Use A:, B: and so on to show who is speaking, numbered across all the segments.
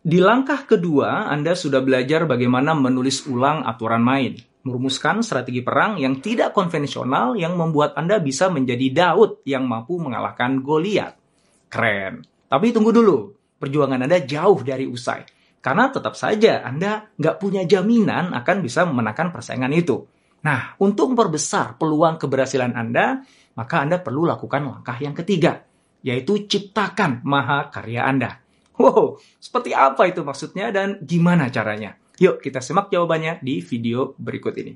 A: Di langkah kedua, Anda sudah belajar bagaimana menulis ulang aturan main, merumuskan strategi perang yang tidak konvensional yang membuat Anda bisa menjadi Daud yang mampu mengalahkan Goliat. Keren. Tapi tunggu dulu, perjuangan Anda jauh dari usai. Karena tetap saja Anda nggak punya jaminan akan bisa memenangkan persaingan itu. Nah, untuk memperbesar peluang keberhasilan Anda, maka Anda perlu lakukan langkah yang ketiga, yaitu ciptakan maha karya Anda. Wow, seperti apa itu maksudnya dan gimana caranya? Yuk kita simak jawabannya di video berikut ini.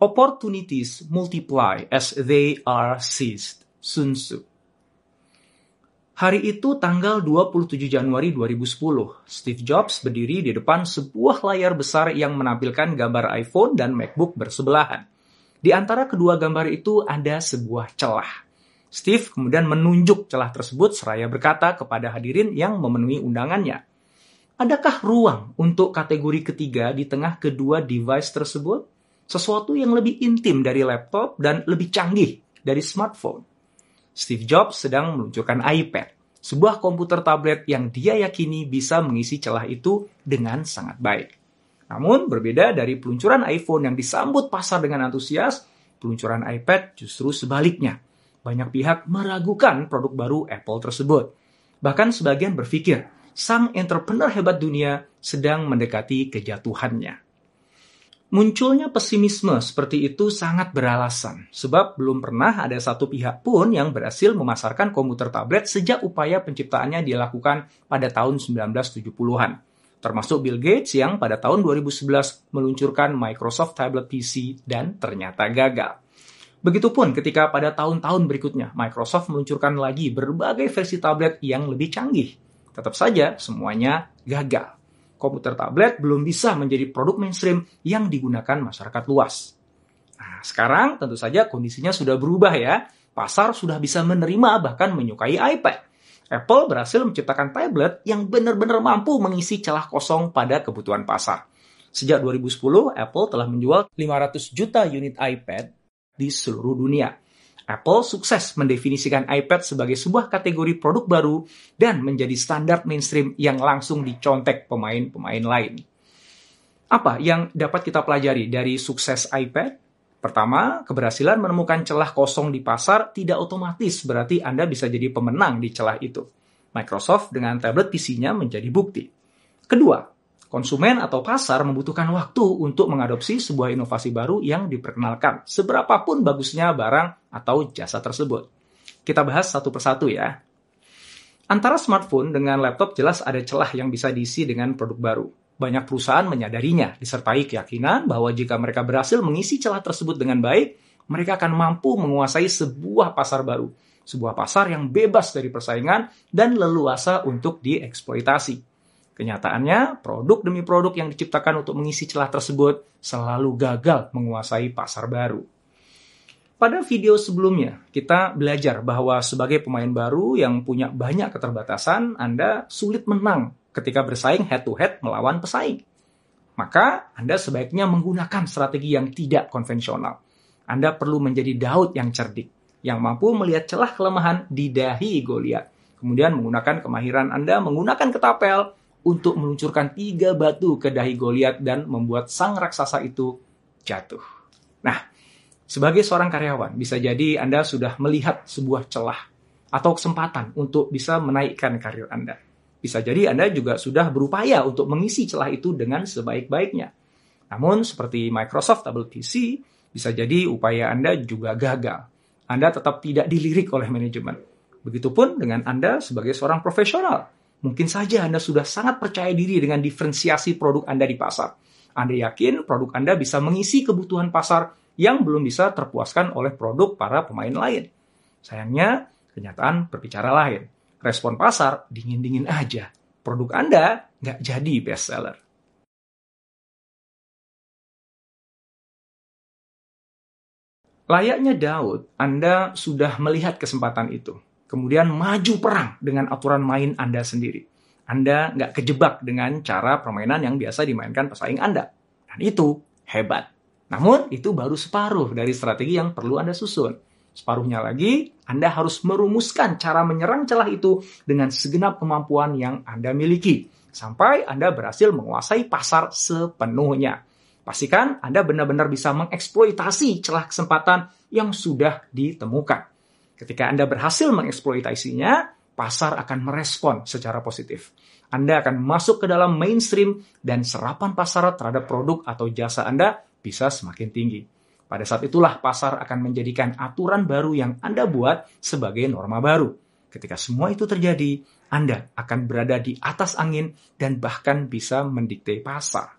A: Opportunities multiply as they are seized. Sun Tzu. Hari itu tanggal 27 Januari 2010, Steve Jobs berdiri di depan sebuah layar besar yang menampilkan gambar iPhone dan MacBook bersebelahan. Di antara kedua gambar itu ada sebuah celah. Steve kemudian menunjuk celah tersebut seraya berkata kepada hadirin yang memenuhi undangannya. Adakah ruang untuk kategori ketiga di tengah kedua device tersebut? Sesuatu yang lebih intim dari laptop dan lebih canggih dari smartphone. Steve Jobs sedang meluncurkan iPad, sebuah komputer tablet yang dia yakini bisa mengisi celah itu dengan sangat baik. Namun, berbeda dari peluncuran iPhone yang disambut pasar dengan antusias, peluncuran iPad justru sebaliknya. Banyak pihak meragukan produk baru Apple tersebut. Bahkan sebagian berpikir, sang entrepreneur hebat dunia sedang mendekati kejatuhannya. Munculnya pesimisme seperti itu sangat beralasan, sebab belum pernah ada satu pihak pun yang berhasil memasarkan komputer tablet sejak upaya penciptaannya dilakukan pada tahun 1970-an. Termasuk Bill Gates yang pada tahun 2011 meluncurkan Microsoft Tablet PC dan ternyata gagal. Begitupun ketika pada tahun-tahun berikutnya Microsoft meluncurkan lagi berbagai versi tablet yang lebih canggih. Tetap saja semuanya gagal komputer tablet belum bisa menjadi produk mainstream yang digunakan masyarakat luas. Nah, sekarang tentu saja kondisinya sudah berubah ya. Pasar sudah bisa menerima bahkan menyukai iPad. Apple berhasil menciptakan tablet yang benar-benar mampu mengisi celah kosong pada kebutuhan pasar. Sejak 2010, Apple telah menjual 500 juta unit iPad di seluruh dunia. Apple sukses mendefinisikan iPad sebagai sebuah kategori produk baru dan menjadi standar mainstream yang langsung dicontek pemain-pemain lain. Apa yang dapat kita pelajari dari sukses iPad? Pertama, keberhasilan menemukan celah kosong di pasar tidak otomatis berarti Anda bisa jadi pemenang di celah itu. Microsoft dengan tablet PC-nya menjadi bukti. Kedua, Konsumen atau pasar membutuhkan waktu untuk mengadopsi sebuah inovasi baru yang diperkenalkan, seberapapun bagusnya barang atau jasa tersebut. Kita bahas satu persatu ya. Antara smartphone dengan laptop jelas ada celah yang bisa diisi dengan produk baru. Banyak perusahaan menyadarinya, disertai keyakinan bahwa jika mereka berhasil mengisi celah tersebut dengan baik, mereka akan mampu menguasai sebuah pasar baru, sebuah pasar yang bebas dari persaingan dan leluasa untuk dieksploitasi. Kenyataannya, produk demi produk yang diciptakan untuk mengisi celah tersebut selalu gagal menguasai pasar baru. Pada video sebelumnya, kita belajar bahwa sebagai pemain baru yang punya banyak keterbatasan, Anda sulit menang ketika bersaing head-to-head melawan pesaing. Maka, Anda sebaiknya menggunakan strategi yang tidak konvensional. Anda perlu menjadi Daud yang cerdik, yang mampu melihat celah kelemahan di dahi Goliat. Kemudian menggunakan kemahiran Anda menggunakan ketapel untuk meluncurkan tiga batu ke dahi Goliat dan membuat sang raksasa itu jatuh. Nah, sebagai seorang karyawan, bisa jadi Anda sudah melihat sebuah celah atau kesempatan untuk bisa menaikkan karir Anda. Bisa jadi Anda juga sudah berupaya untuk mengisi celah itu dengan sebaik-baiknya. Namun, seperti Microsoft Tablet PC, bisa jadi upaya Anda juga gagal. Anda tetap tidak dilirik oleh manajemen. Begitupun dengan Anda sebagai seorang profesional Mungkin saja Anda sudah sangat percaya diri dengan diferensiasi produk Anda di pasar. Anda yakin produk Anda bisa mengisi kebutuhan pasar yang belum bisa terpuaskan oleh produk para pemain lain. Sayangnya, kenyataan berbicara lain. Respon pasar dingin-dingin aja. Produk Anda nggak jadi best seller. Layaknya Daud, Anda sudah melihat kesempatan itu kemudian maju perang dengan aturan main Anda sendiri. Anda nggak kejebak dengan cara permainan yang biasa dimainkan pesaing Anda. Dan itu hebat. Namun, itu baru separuh dari strategi yang perlu Anda susun. Separuhnya lagi, Anda harus merumuskan cara menyerang celah itu dengan segenap kemampuan yang Anda miliki, sampai Anda berhasil menguasai pasar sepenuhnya. Pastikan Anda benar-benar bisa mengeksploitasi celah kesempatan yang sudah ditemukan. Ketika Anda berhasil mengeksploitasinya, pasar akan merespon secara positif. Anda akan masuk ke dalam mainstream dan serapan pasar terhadap produk atau jasa Anda bisa semakin tinggi. Pada saat itulah pasar akan menjadikan aturan baru yang Anda buat sebagai norma baru. Ketika semua itu terjadi, Anda akan berada di atas angin dan bahkan bisa mendikte pasar.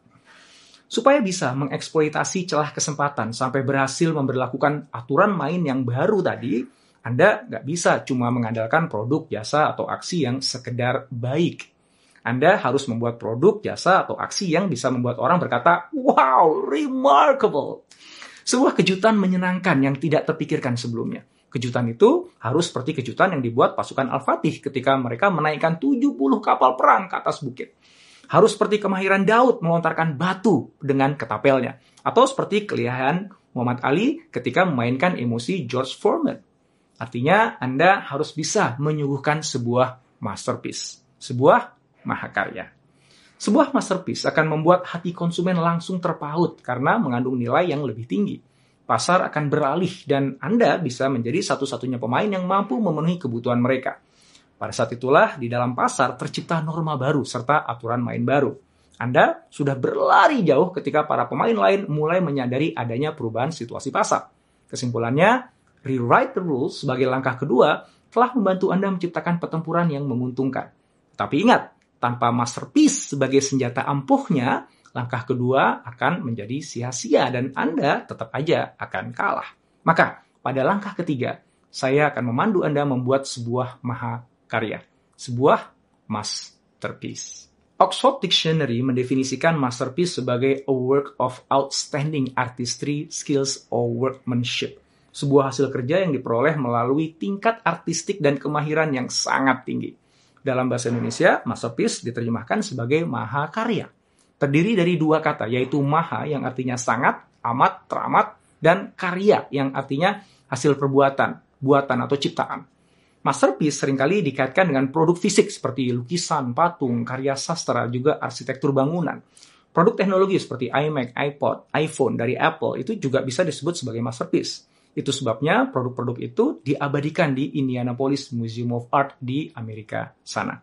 A: Supaya bisa mengeksploitasi celah kesempatan sampai berhasil memperlakukan aturan main yang baru tadi, Anda nggak bisa cuma mengandalkan produk, jasa, atau aksi yang sekedar baik. Anda harus membuat produk, jasa, atau aksi yang bisa membuat orang berkata, wow, remarkable. Sebuah kejutan menyenangkan yang tidak terpikirkan sebelumnya. Kejutan itu harus seperti kejutan yang dibuat pasukan Al-Fatih ketika mereka menaikkan 70 kapal perang ke atas bukit. Harus seperti kemahiran Daud melontarkan batu dengan ketapelnya. Atau seperti kelihayan Muhammad Ali ketika memainkan emosi George Foreman. Artinya, Anda harus bisa menyuguhkan sebuah masterpiece. Sebuah mahakarya. Sebuah masterpiece akan membuat hati konsumen langsung terpaut karena mengandung nilai yang lebih tinggi. Pasar akan beralih dan Anda bisa menjadi satu-satunya pemain yang mampu memenuhi kebutuhan mereka. Pada saat itulah di dalam pasar tercipta norma baru serta aturan main baru. Anda sudah berlari jauh ketika para pemain lain mulai menyadari adanya perubahan situasi pasar. Kesimpulannya, rewrite the rules sebagai langkah kedua telah membantu Anda menciptakan pertempuran yang menguntungkan. Tapi ingat, tanpa masterpiece sebagai senjata ampuhnya, langkah kedua akan menjadi sia-sia dan Anda tetap aja akan kalah. Maka, pada langkah ketiga, saya akan memandu Anda membuat sebuah mahakarya, sebuah masterpiece. Oxford Dictionary mendefinisikan masterpiece sebagai a work of outstanding artistry, skills, or workmanship. Sebuah hasil kerja yang diperoleh melalui tingkat artistik dan kemahiran yang sangat tinggi. Dalam bahasa Indonesia, masterpiece diterjemahkan sebagai mahakarya. Terdiri dari dua kata, yaitu maha yang artinya sangat, amat, teramat, dan karya yang artinya hasil perbuatan, buatan atau ciptaan. Masterpiece sering kali dikaitkan dengan produk fisik seperti lukisan, patung, karya sastra, juga arsitektur bangunan. Produk teknologi seperti iMac, iPod, iPhone dari Apple itu juga bisa disebut sebagai masterpiece. Itu sebabnya produk-produk itu diabadikan di Indianapolis Museum of Art di Amerika sana.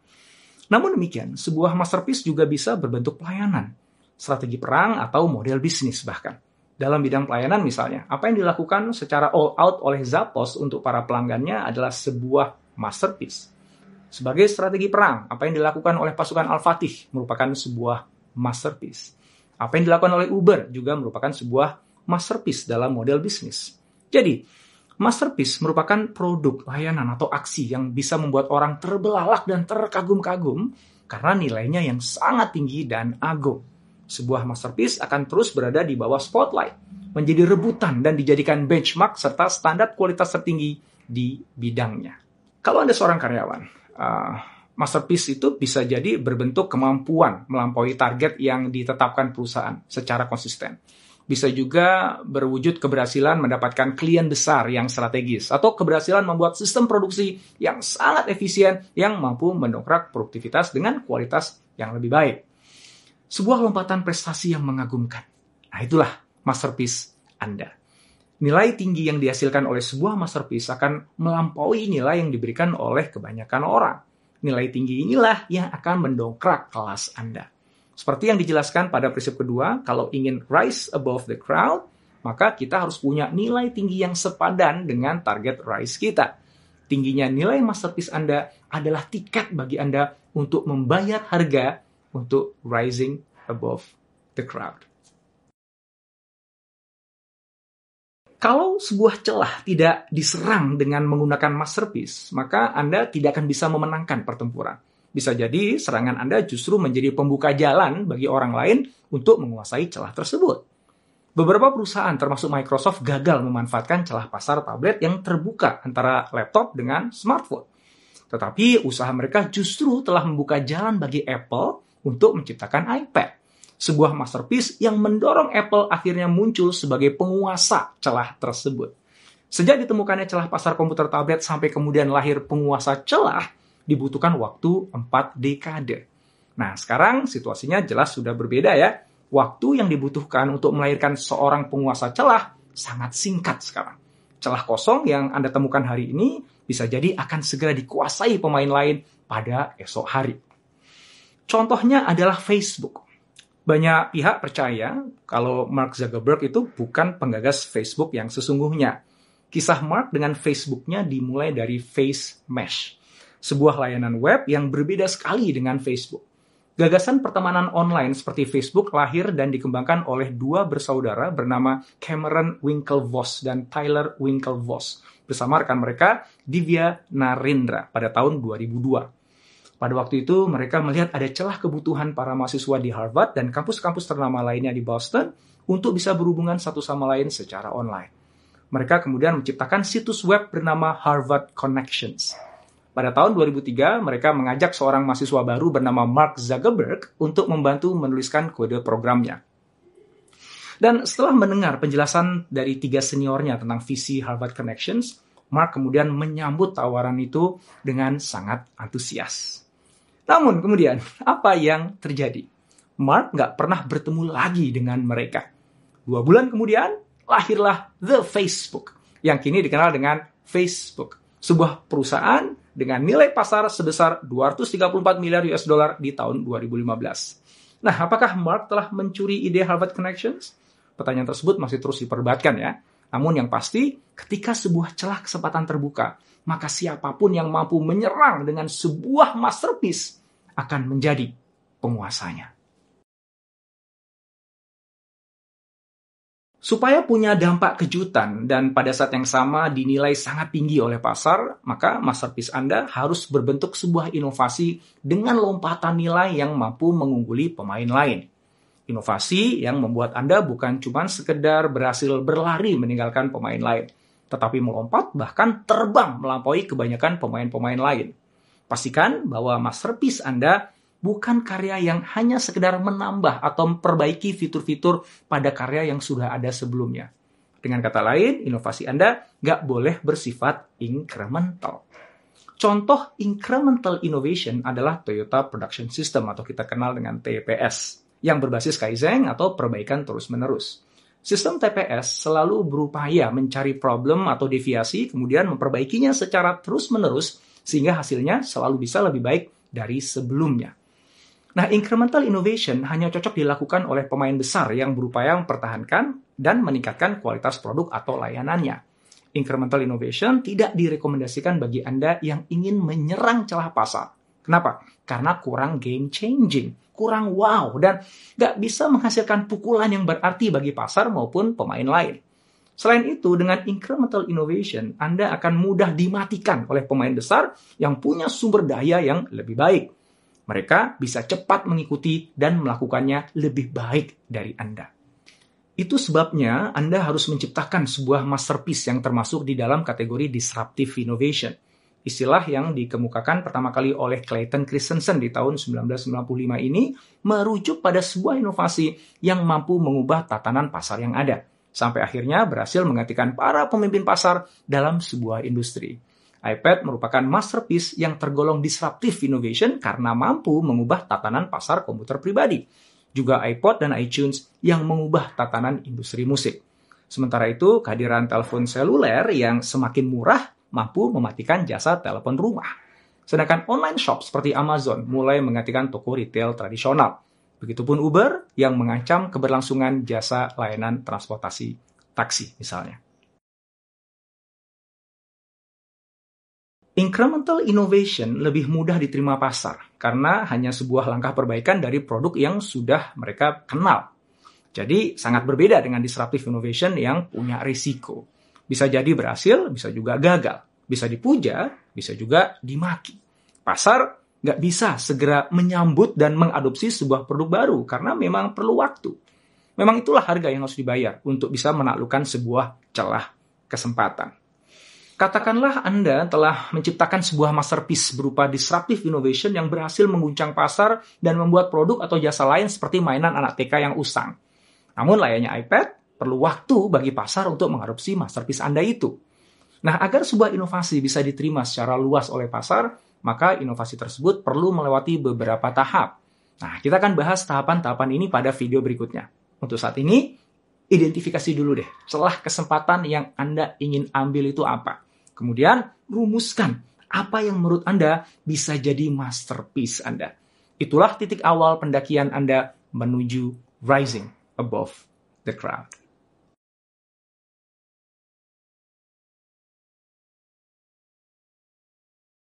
A: Namun demikian, sebuah masterpiece juga bisa berbentuk pelayanan, strategi perang atau model bisnis bahkan. Dalam bidang pelayanan misalnya, apa yang dilakukan secara all out oleh Zappos untuk para pelanggannya adalah sebuah masterpiece. Sebagai strategi perang, apa yang dilakukan oleh pasukan Al-Fatih merupakan sebuah masterpiece. Apa yang dilakukan oleh Uber juga merupakan sebuah masterpiece dalam model bisnis. Jadi, masterpiece merupakan produk, layanan, atau aksi yang bisa membuat orang terbelalak dan terkagum-kagum karena nilainya yang sangat tinggi dan agung. Sebuah masterpiece akan terus berada di bawah spotlight, menjadi rebutan dan dijadikan benchmark serta standar kualitas tertinggi di bidangnya. Kalau Anda seorang karyawan, uh, masterpiece itu bisa jadi berbentuk kemampuan melampaui target yang ditetapkan perusahaan secara konsisten bisa juga berwujud keberhasilan mendapatkan klien besar yang strategis atau keberhasilan membuat sistem produksi yang sangat efisien yang mampu mendongkrak produktivitas dengan kualitas yang lebih baik. Sebuah lompatan prestasi yang mengagumkan. Nah, itulah masterpiece Anda. Nilai tinggi yang dihasilkan oleh sebuah masterpiece akan melampaui nilai yang diberikan oleh kebanyakan orang. Nilai tinggi inilah yang akan mendongkrak kelas Anda. Seperti yang dijelaskan pada prinsip kedua, kalau ingin rise above the crowd, maka kita harus punya nilai tinggi yang sepadan dengan target rise kita. Tingginya nilai masterpiece Anda adalah tiket bagi Anda untuk membayar harga untuk rising above the crowd. Kalau sebuah celah tidak diserang dengan menggunakan masterpiece, maka Anda tidak akan bisa memenangkan pertempuran. Bisa jadi serangan Anda justru menjadi pembuka jalan bagi orang lain untuk menguasai celah tersebut. Beberapa perusahaan termasuk Microsoft gagal memanfaatkan celah pasar tablet yang terbuka antara laptop dengan smartphone. Tetapi usaha mereka justru telah membuka jalan bagi Apple untuk menciptakan iPad. sebuah masterpiece yang mendorong Apple akhirnya muncul sebagai penguasa celah tersebut. Sejak ditemukannya celah pasar komputer tablet sampai kemudian lahir penguasa celah, dibutuhkan waktu 4 dekade. Nah, sekarang situasinya jelas sudah berbeda ya. Waktu yang dibutuhkan untuk melahirkan seorang penguasa celah sangat singkat sekarang. Celah kosong yang Anda temukan hari ini bisa jadi akan segera dikuasai pemain lain pada esok hari. Contohnya adalah Facebook. Banyak pihak percaya kalau Mark Zuckerberg itu bukan penggagas Facebook yang sesungguhnya. Kisah Mark dengan Facebooknya dimulai dari Face Mesh, sebuah layanan web yang berbeda sekali dengan Facebook. Gagasan pertemanan online seperti Facebook lahir dan dikembangkan oleh dua bersaudara bernama Cameron Winklevoss dan Tyler Winklevoss bersama rekan mereka Divya Narendra pada tahun 2002. Pada waktu itu mereka melihat ada celah kebutuhan para mahasiswa di Harvard dan kampus-kampus ternama lainnya di Boston untuk bisa berhubungan satu sama lain secara online mereka kemudian menciptakan situs web bernama Harvard Connections. Pada tahun 2003, mereka mengajak seorang mahasiswa baru bernama Mark Zuckerberg untuk membantu menuliskan kode programnya. Dan setelah mendengar penjelasan dari tiga seniornya tentang visi Harvard Connections, Mark kemudian menyambut tawaran itu dengan sangat antusias. Namun kemudian, apa yang terjadi? Mark nggak pernah bertemu lagi dengan mereka. Dua bulan kemudian, lahirlah The Facebook, yang kini dikenal dengan Facebook, sebuah perusahaan dengan nilai pasar sebesar 234 miliar US dollar di tahun 2015. Nah, apakah Mark telah mencuri ide Harvard Connections? Pertanyaan tersebut masih terus diperdebatkan ya. Namun yang pasti, ketika sebuah celah kesempatan terbuka, maka siapa pun yang mampu menyerang dengan sebuah masterpiece akan menjadi penguasanya. Supaya punya dampak kejutan dan pada saat yang sama dinilai sangat tinggi oleh pasar, maka masterpiece Anda harus berbentuk sebuah inovasi dengan lompatan nilai yang mampu mengungguli pemain lain. Inovasi yang membuat Anda bukan cuma sekedar berhasil berlari meninggalkan pemain lain, tetapi melompat bahkan terbang melampaui kebanyakan pemain-pemain lain. Pastikan bahwa masterpiece Anda bukan karya yang hanya sekedar menambah atau memperbaiki fitur-fitur pada karya yang sudah ada sebelumnya. Dengan kata lain, inovasi Anda nggak boleh bersifat incremental. Contoh incremental innovation adalah Toyota Production System atau kita kenal dengan TPS yang berbasis Kaizen atau perbaikan terus-menerus. Sistem TPS selalu berupaya mencari problem atau deviasi kemudian memperbaikinya secara terus-menerus sehingga hasilnya selalu bisa lebih baik dari sebelumnya. Nah, incremental innovation hanya cocok dilakukan oleh pemain besar yang berupaya mempertahankan dan meningkatkan kualitas produk atau layanannya. Incremental innovation tidak direkomendasikan bagi Anda yang ingin menyerang celah pasar. Kenapa? Karena kurang game changing, kurang wow, dan nggak bisa menghasilkan pukulan yang berarti bagi pasar maupun pemain lain. Selain itu, dengan incremental innovation, Anda akan mudah dimatikan oleh pemain besar yang punya sumber daya yang lebih baik mereka bisa cepat mengikuti dan melakukannya lebih baik dari Anda. Itu sebabnya Anda harus menciptakan sebuah masterpiece yang termasuk di dalam kategori disruptive innovation. Istilah yang dikemukakan pertama kali oleh Clayton Christensen di tahun 1995 ini merujuk pada sebuah inovasi yang mampu mengubah tatanan pasar yang ada, sampai akhirnya berhasil menggantikan para pemimpin pasar dalam sebuah industri iPad merupakan masterpiece yang tergolong disruptive innovation karena mampu mengubah tatanan pasar komputer pribadi. Juga iPod dan iTunes yang mengubah tatanan industri musik. Sementara itu, kehadiran telepon seluler yang semakin murah mampu mematikan jasa telepon rumah. Sedangkan online shop seperti Amazon mulai menggantikan toko retail tradisional. Begitupun Uber yang mengancam keberlangsungan jasa layanan transportasi taksi misalnya. Incremental innovation lebih mudah diterima pasar karena hanya sebuah langkah perbaikan dari produk yang sudah mereka kenal. Jadi sangat berbeda dengan disruptive innovation yang punya risiko. Bisa jadi berhasil, bisa juga gagal. Bisa dipuja, bisa juga dimaki. Pasar nggak bisa segera menyambut dan mengadopsi sebuah produk baru karena memang perlu waktu. Memang itulah harga yang harus dibayar untuk bisa menaklukkan sebuah celah kesempatan. Katakanlah Anda telah menciptakan sebuah masterpiece berupa disruptive innovation yang berhasil mengguncang pasar dan membuat produk atau jasa lain seperti mainan anak TK yang usang. Namun layaknya iPad, perlu waktu bagi pasar untuk mengadopsi masterpiece Anda itu. Nah, agar sebuah inovasi bisa diterima secara luas oleh pasar, maka inovasi tersebut perlu melewati beberapa tahap. Nah, kita akan bahas tahapan-tahapan ini pada video berikutnya. Untuk saat ini, identifikasi dulu deh, celah kesempatan yang Anda ingin ambil itu apa. Kemudian rumuskan apa yang menurut Anda bisa jadi masterpiece Anda. Itulah titik awal pendakian Anda menuju rising above the crowd.